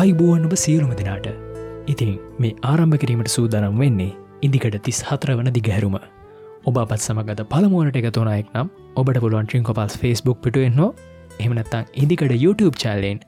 ආයිබෝවන් ඔබ සියලුම දෙනාට. ඉතින් මේ ආරම්භ කිරීමට සූදානම් වෙන්නේ ඉදිකට තිස් හතර වන දිගහැරුම. ඔබ අපත් සමගත පළමුවනට එකතුනයෙක් නම් ඔබට පුළුවන් ට්‍රින් කොපල්ස් ෆස්බුක් පිටුවෙන්නවා එහමනත්තං ඉදිකට YouTube චල්ලෙන්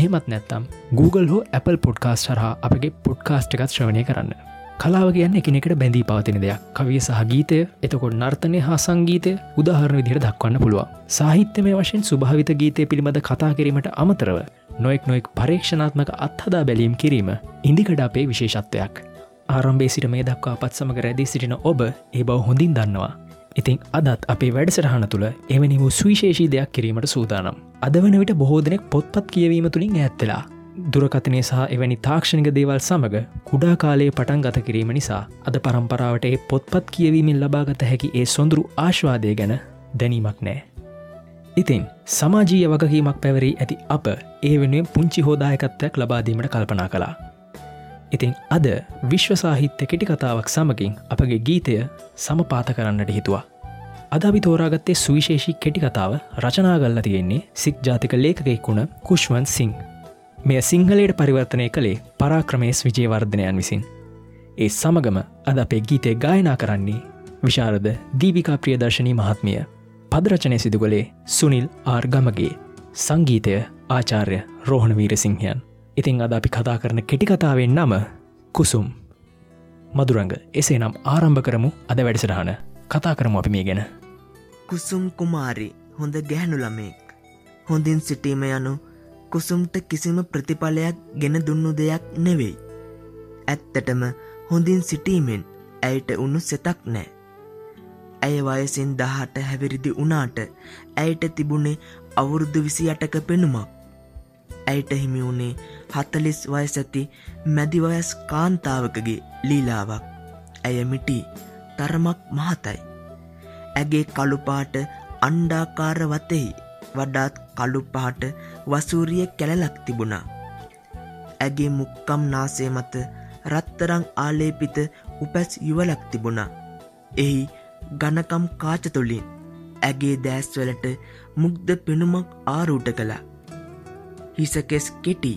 එහෙමත් නැත්තම් Google හෝ Apple පොඩ්කාස්ට හරහා අපගේ පොඩ්කාස්ට් එකත් ශ්‍රවණය කරන්න. කලාව කියන්න එකනෙකට බැඳී පවතින දෙයක්. කවිය සහ ගීතය එතකොට නර්තනය හා සංගීතය උදාහරණ විදිහට දක්වන්න පුළුවන්. සාහිත්‍යමය වශයෙන් සුභාවිත ගීතය පිළිබඳ කතා කිරීමට අමතරව නොෙක් නොෙක් පරීක්ෂණාත්මක අත්හදා බැලීම් කිරීම ඉදිකට අපේ විශේෂත්වයක්. ආරම්භේ සිට මේ දක්වා පත් සමඟ රැදී සිටින ඔබ ඒ බව හොඳින් දන්නවා. ඉතිං අදත් අපේ වැඩසටහන තුළ එවැනි වූ සුවිශේෂී දෙයක් කිරීමට සූදානම්. අද වන විට බොහෝ දෙනෙක් පොත්පත් කියවීම තුළින් ඇත්තලා දුරකතනය සහ එවැනි තාක්ෂණික දේවල් සමඟ කුඩා කාලයේ පටන් ගත කිරීම නිසා අද පරම්පරාවට ඒ පොත්පත් කියවීමෙන් ලබාගත හැකි ඒ සොඳුරු ආශ්වාදය ගැන දැනීමක් නෑ. ඉතින් සමාජීය වගකීමක් පැවරී ඇති අප ඒ වෙනුවෙන් පුංචි හෝදායකත්වයක් ලබාදීමට කල්පනා කලා. ඉතිං අද විශ්ව සාහිත්‍ය කෙටි කතාවක් සමගින් අපගේ ගීතය සමපාත කරන්නට හිතුවා. අදවි තෝරාගත්තේ සුවිශේෂී කෙටි කතාව රචනාගල්ල තියෙන්නේ සික් ජාතික ලේකෙක් වුණ කුෂ්වන් සිං. මෙය සිංහලයට පරිවර්තනය කළේ පරාක්‍රමේස් විජයවර්ධනයන් විසින්. ඒ සමගම අද අපේ ගීතය ගායනා කරන්නේ විශාරද දීවිකා ප්‍රියදර්ශනී මහත්මිය පදරචනය සිදුගලේ සුනිල් ආර්ගමගේ සංගීතය ආචාර්ය රෝහණ වීරසිංහයන්. ඉතිං අද අපි කතා කරන කෙටිකතාවෙන් නම කුසුම්. මදුරංග එසේ නම් ආරම්භ කරමු අද වැඩසටහන. කතා කරමු අපි මේ ගැන. කුසුම් කුමාරි හොඳ ගැහැනු ළමෙක් හොඳින් සිටීම යනු කුසුම්ට කිසිම ප්‍රතිඵලයක් ගෙන දුන්නු දෙයක් නෙවෙයි. ඇත්තටම හොඳින් සිටීමෙන් ඇයට උුණු සෙතක් නෑ. ඇය වයසින් දහට හැවිරිදි වනාට ඇයට තිබුණේ අවුරුදු විසි අටක පෙනුමක්. ඇයට හිමි වුණේ හතලිස් වයසැති මැදිවයස් කාන්තාවකගේ ලීලාවක්. ඇය මිටි තරමක් මහතයි. ඇගේ කළුපාට අණ්ඩාකාර වතෙහි වඩාත් කළුපාට වසූරිය කැලලක් තිබුණා. ඇගේ මුක්කම් නාසේ මත රත්තරං ආලේපිත උපැස් යුවලක් තිබුණා. එහි ගණකම් කාචතුළින් ඇගේ දෑස්වලට මුග්ධ පෙනුමක් ආරූට කළා. හිසකෙස් කෙටි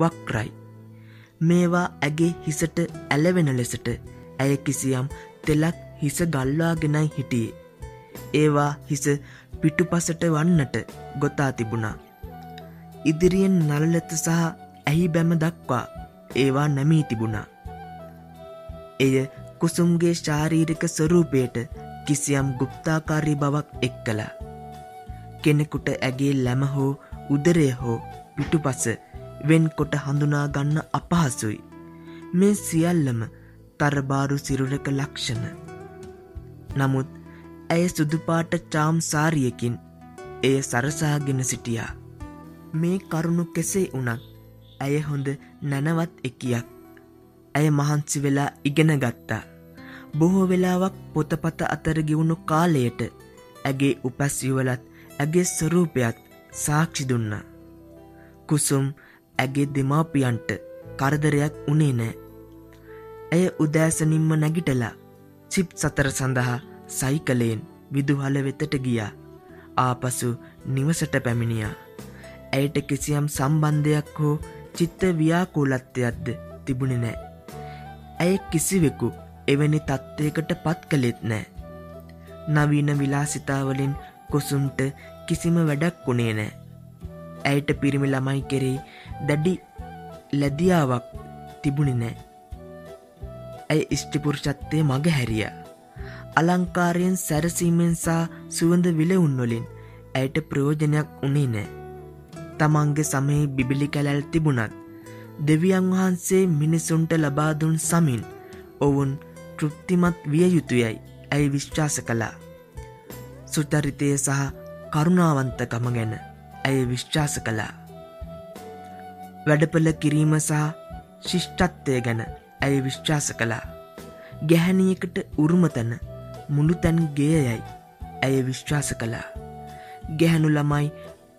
වක්රයි. මේවා ඇගේ හිසට ඇලවෙන ලෙසට ඇය කිසියම් තෙලක් හිස ගල්වාගෙනයි හිටියේ. ඒවා හිස පිටුපසට වන්නට ගොතා තිබුණා. ඉදිරියෙන් නලලත සහ ඇහි බැම දක්වා ඒවා නැමී තිබුණා. එය කුසුම්ගේ ශාරීරික ස්වරූපයට කිසියම් ගුප්තාකාරී බවක් එක් කලා. කෙනෙකුට ඇගේ ලැම හෝ උදරය හෝ පිටුපස වෙන් කොට හඳුනා ගන්න අපහසුයි. මේ සියල්ලම තරබාරු සිරුරක ලක්ෂණ. නමුත් ඇය සුදුපාට චාම් සාරියකින් එය සරසාගෙන සිටියා. මේ කරුණු කෙසේ වනත් ඇය හොඳ නැනවත් එකියක් ඇය මහන්සි වෙලා ඉගෙන ගත්තා. බොහෝ වෙලාවක් පොතපත අතර ගෙවුණු කාලයට ඇගේ උපැස්යවලත් ඇගේ ස්වරූපයත් සාක්ෂි දුන්න. කුසුම් ඇගේ දෙමාපියන්ට කරදරයක් උනේ නෑ. ඇය උදෑසනින්ම නැගිටලා චිප් සතර සඳහා සයිකලයෙන් විදුහල වෙතට ගියා ආපසු නිවසට පැමිණියා. ඇයට කිසියම් සම්බන්ධයක් හෝ චිත්ත ව්‍යාකූලත්වයක්ද තිබුණ නෑ. ඇය කිසිවෙකු එවැනි තත්ත්වයකට පත් කළෙත් නෑ. නවීන විලාසිතාවලින් කොසුම්ට කිසිම වැඩක් වුණේ නෑ. ඇයට පිරිමි ළමයි කෙරෙහි දැඩි ලැදියාවක් තිබුණි නෑ. ඇය ඉෂ්ටිපුරුෂත්වය මග හැරිය. අලංකාරයෙන් සැරසීමෙන් සහ සුවඳ විලවුන්වලින් ඇයට ප්‍රයෝජනයක් උනේ නෑ. තමන්ගේ සමහි බිබිලි කැලැල් තිබුණත් දෙවියන් වහන්සේ මිනිසුන්ට ලබාදුන් සමින් ඔවුන් තෘප්තිමත් විය යුතුයයි ඇයි විශ්වාස කළා. සුචරිතය සහ කරුණාවන්තකම ගැන ඇය විශ්වාස කළා. වැඩපල කිරීම සහ ශිෂ්ටත්වය ගැන ඇය විශ්වාස කළා. ගැහැණියකට උරුමතැන මුළු තැන් ගේයයි ඇය විශ්වාස කළා. ගැහැනු ළමයි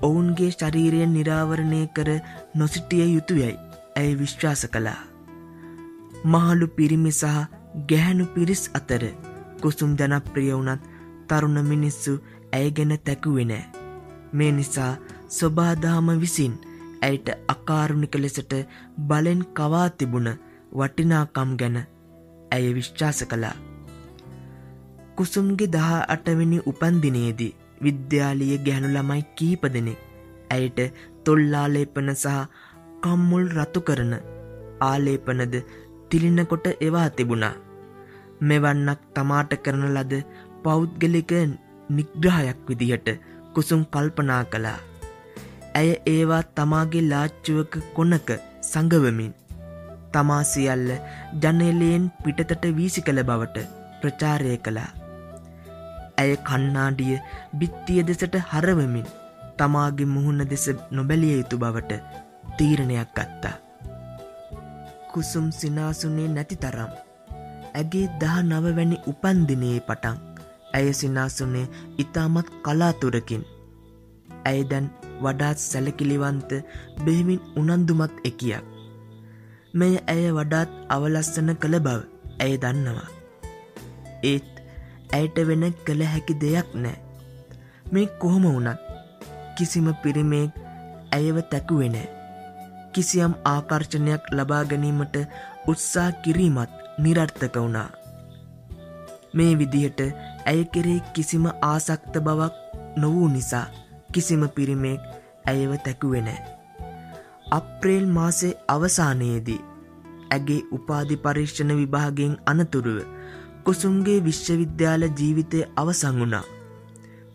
ඔවුන්ගේ ශරීරය නිරාවරණය කර නොසිටිය යුතුයයි ඇය විශ්වාස කළා. මහලු පිරිමි සහ ගැහැනු පිරිස් අතර කුසුම් ජනප්‍රිය වුනත් තරුණ මිනිස්සු ඇය ගැන තැකුවෙනෑ. මේ නිසා ස්වබාදාම විසින් ඇයට අකාරුණික ලෙසට බලෙන් කවා තිබුණ වටිනාකම් ගැන ඇය විශ්වාස කළා. කුසුම්ගේ දහ අටවෙනි උපන්දිනයේදී විද්‍යාලිය ගැහනු ළමයි කීප දෙනෙක් ඇයට තොල්ලාලේපන සහ කම්මුල් රතු කරන ආලේපනද තිලිනකොට එවා තිබුණා. මෙවන්නක් තමාට කරන ලද පෞද්ගලික නිග්‍රහයක් විදිහට කුසුම් කල්පනා කළා. ඇය ඒවා තමාගේ ලාච්චුවක කොනක සඟවමින් තමා සියල්ල ජනලයෙන් පිටතට වීසි කළ බවට ප්‍රචාරය කළා. ඇය කන්නාඩිය බිත්තිය දෙසට හරවමින් තමාගේ මුහුණ දෙස නොබැලිය යුතු බවට තීරණයක් ගත්තා. කුසුම් සිනාසුනේ නැති තරම්. ඇගේ දහ නවවැනි උපන්දිනයේ පටන් ඇය සිනාසුනේ ඉතාමත් කලාතුරකින්. ඇය දැන් වඩාත් සැලකිලිවන්ත බෙහිමින් උනන්දුමත් එකියක්. මෙය ඇය වඩාත් අවලස්සන කළ බව ඇය දන්නවා. ඒත් ඇයට වෙන කළ හැකි දෙයක් නෑ. මේ කොහොම වුණත් කිසිම පිරිමේක් ඇයව තැකුවෙනෑ. කිසියම් ආකර්ශණයක් ලබා ගැනීමට උත්සා කිරීමත් නිරර්ථක වුණා. මේ විදිහට ඇය කෙරේ කිසිම ආසක්ත බවක් නොවූ නිසා කිසිම පිරිමේක් ඇයව තැකුවෙනෑ. අප්‍රේල් මාසේ අවසානයේදී ඇගේ උපාධි පරීක්ෂණ විභාගෙන් අනතුරුව කුසුම්ගේ විශ්වවිද්‍යාල ජීවිතය අවසං වුණා.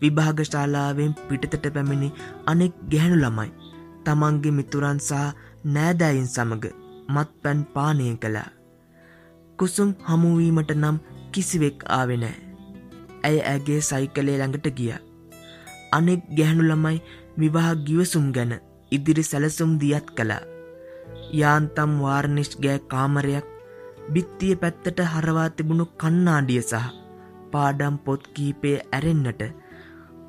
විභාගශාලාවෙන් පිටතට පැමිණි අනෙක් ගැහැණු ළමයි තමන්ගේ මිතුරන් සහ නෑදෑයින් සමඟ මත් පැන් පානය කළා. කුසුම් හමුවීමට නම් කිසිවෙක් ආවෙනෑ. ඇය ඇගේ සයිකලේ ළඟට ගිය. අනෙක් ගැහැණු ළමයි විවාහ ගිවසුම් ගැන ඉදිරි සැලසුම් දියත් කළා. යාන්තම් වාර්නිෂ් ගෑ කාමරයක් බිත්තිය පැත්තට හරවා තිබුණු කන්නාඩිය සහ පාඩම් පොත් කීපය ඇරෙන්න්නට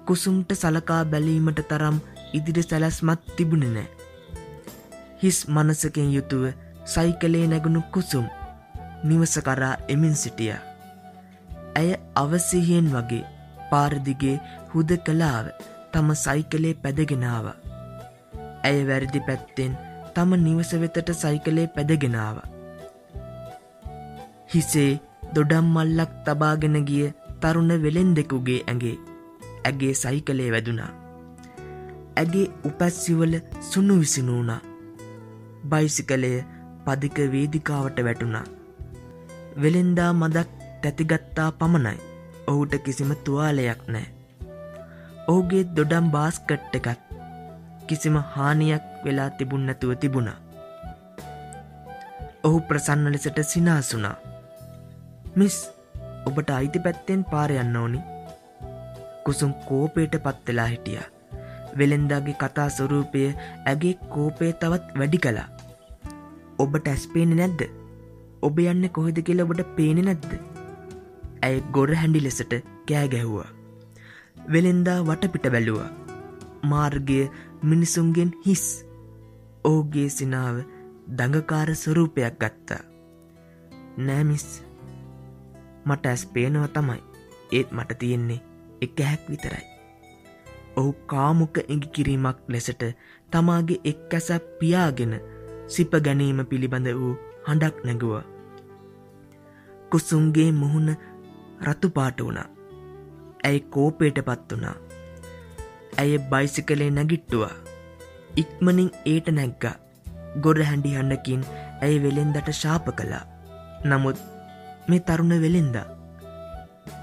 කුසුම්ට සලකා බැලීමට තරම් ඉදිරි සැලස්මත් තිබුණ නෑ. හිස් මනසකෙන් යුතුව සයිකලේ නැගුණු කුසුම් නිවස කරා එමින් සිටිය. ඇය අවසිහියෙන් වගේ පාරදිගේ හුද කලාව තම සයිකලේ පැදගෙනාව. ඇය වැරදි පැත්තෙන් තම නිවස වෙතට සයිකලේ පැදගෙනාව. හිසේ දොඩම් මල්ලක් තබාගෙන ගිය තරුණ වෙලෙන් දෙකුගේ ඇගේ ඇගේ සයිකලේ වැදුනා. ඇගේ උපැස්සිවල සුණු විසිනූුණා. බයිසිකලය පදික වේදිකාවට වැටුණා. වෙළෙන්දා මදක් තැතිගත්තා පමණයි ඔහුට කිසිම තුවාලයක් නෑ. ඔහුගේ දොඩම් බාස්කට් එකත් කිසිම හානියක් වෙලා තිබුන්නැතුව තිබුණා. ඔහු ප්‍රසන්න ලෙසට සිනාසුනා. මිස් ඔබට අයිති පැත්තෙන් පාරයන්න ඕනි කුසුම් කෝපයට පත්වෙලා හිටිය. වෙළෙන්දාගේ කතා ස්වරූපය ඇගේ කෝපය තවත් වැඩි කලා. ඔබට ඇස්පේන නැද්ද ඔබ යන්න කොහෙද කියල ඔබට පේනෙ නැද්ද. ඇය ගොර හැඩි ලෙසට කෑ ගැහ්වා. වෙළෙන්දා වටපිට බැලුවා. මාර්ගය මිනිසුන්ගෙන් හිස් ඕගේ සිනාව දඟකාර ස්වරූපයක් ගත්තා. නෑමිස් මට ඇස් පේනව තමයි ඒත් මට තියෙන්නේ එක හැක් විතරයි. ඔහු කාමුක ඉඟි කිරීමක් ලෙසට තමාගේ එක් ඇසක් පියාගෙන සිප ගැනීම පිළිබඳ වූ හඬක් නැගුව. කුසුන්ගේ මුහුණ රතුපාට වුණා. ඇයි කෝපේට පත් වුණා. ඇය බයිසිකලේ නැගිට්ටුවා. ඉක්මනින් ඒට නැග්ගා ගොර හැඩි හඬකින් ඇයි වෙළෙන්දට ශාප කළා. නමුත් මේ තරුණ වෙළෙන්ද.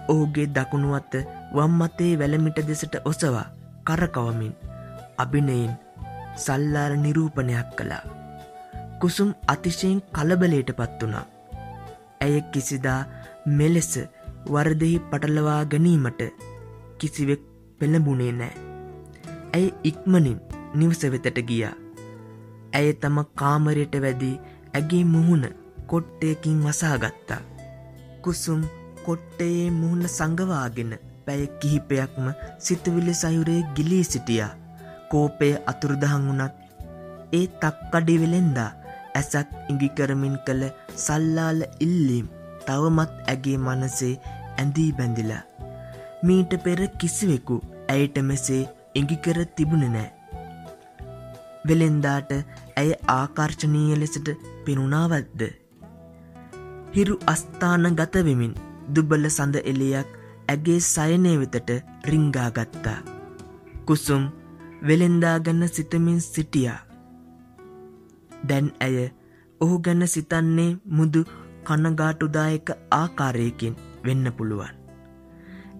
ඔහුගේ දකුණුවත්ත වම්මතේ වැලමිට දෙසට ඔසවා කරකවමින් අභිනයෙන් සල්ලාර නිරූපණයක් කළා. කුසුම් අතිශයෙන් කලබලයට පත් වුණා. ඇය කිසිදා මෙලෙස වරදෙහි පටලවා ගැනීමට කිසිවෙක් පෙළඹුණේ නෑ. ඇය ඉක්මනින් නිවස වෙතට ගියා. ඇය තම කාමරයට වැදී ඇගේ මුහුණ කොට්ටයකින් වසාගත්තා. කුසුම් කොට්ටයේ මුහුණ සඟවාගෙන පැය කිහිපයක්ම සිතුවිලි සයුරේ ගිලී සිටියා කෝපය අතුරුදහන් වුනත් ඒ තක්කඩි වෙලෙන්දා ඇසක් ඉඟිකරමින් කළ සල්ලාල ඉල්ලීම් තවමත් ඇගේ මනසේ ඇඳී බැඳිලා. මීට පෙර කිසිවෙකු ඇයට මෙසේ ඉඟිකර තිබුණ නෑ. වෙලෙන්දාට ඇය ආකර්ශනීය ලෙසට පෙනුණාවත්ද. හිරු අස්ථාන ගතවෙමින් දුබල සඳ එලියක් ඇගේ සයනය වෙතට රිංගාගත්තා. කුසුම් වෙළෙන්දා ගන්න සිතමින් සිටියා. දැන් ඇය ඔහු ගැන සිතන්නේ මුදු කනගාටුදායක ආකාරයකින් වෙන්න පුළුවන්.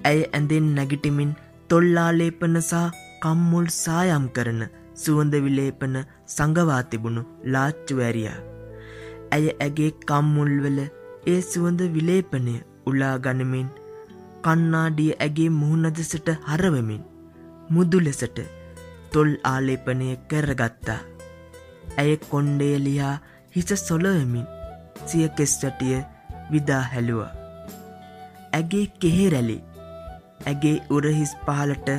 ඇය ඇඳෙන් නැගිටිමින් තොල්ලාලේපන සහ කම්මුල් සායම් කරන සුවඳ විලේපන සඟවා තිබුණු ලාච්චු ඇරියා. ඇය ඇගේ කම්මුල්වල ඒ සුවඳ විලේපනය උලා ගනිමින් කන්නාඩිය ඇගේ මුහුණදෙසට හරවමින් මුදු ලෙසට තොල් ආලේපනය කරගත්තා. ඇය කොන්්ඩේලියා හිස සොලවමින් සිය කෙස්ටටිය විදා හැලුව. ඇගේ කෙහෙරැලි ඇගේ උරහිස් පහලට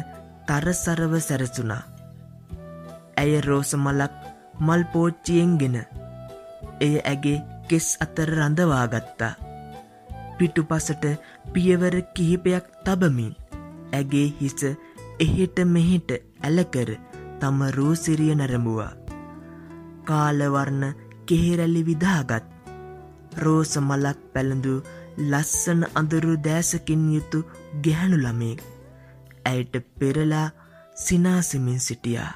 තරසරව සැරසුනා. ඇය රෝසමලක් මල් පෝච්චියෙන්ගෙන එය ඇගේ කෙස් අතර රඳවාගත්තා. පිටුපසට පියවර කිහිපයක් තබමින් ඇගේ හිස එහෙට මෙහෙට ඇලකර තම රූසිරිය නැරඹුවා. කාලවර්ණ කෙහෙරැලි විදාගත් රෝස මලක් පැළඳු ලස්සන අඳුරු දෑසකින් යුතු ගැහණු ළමෙක් ඇයට පෙරලා සිනාසමින් සිටියා.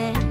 れ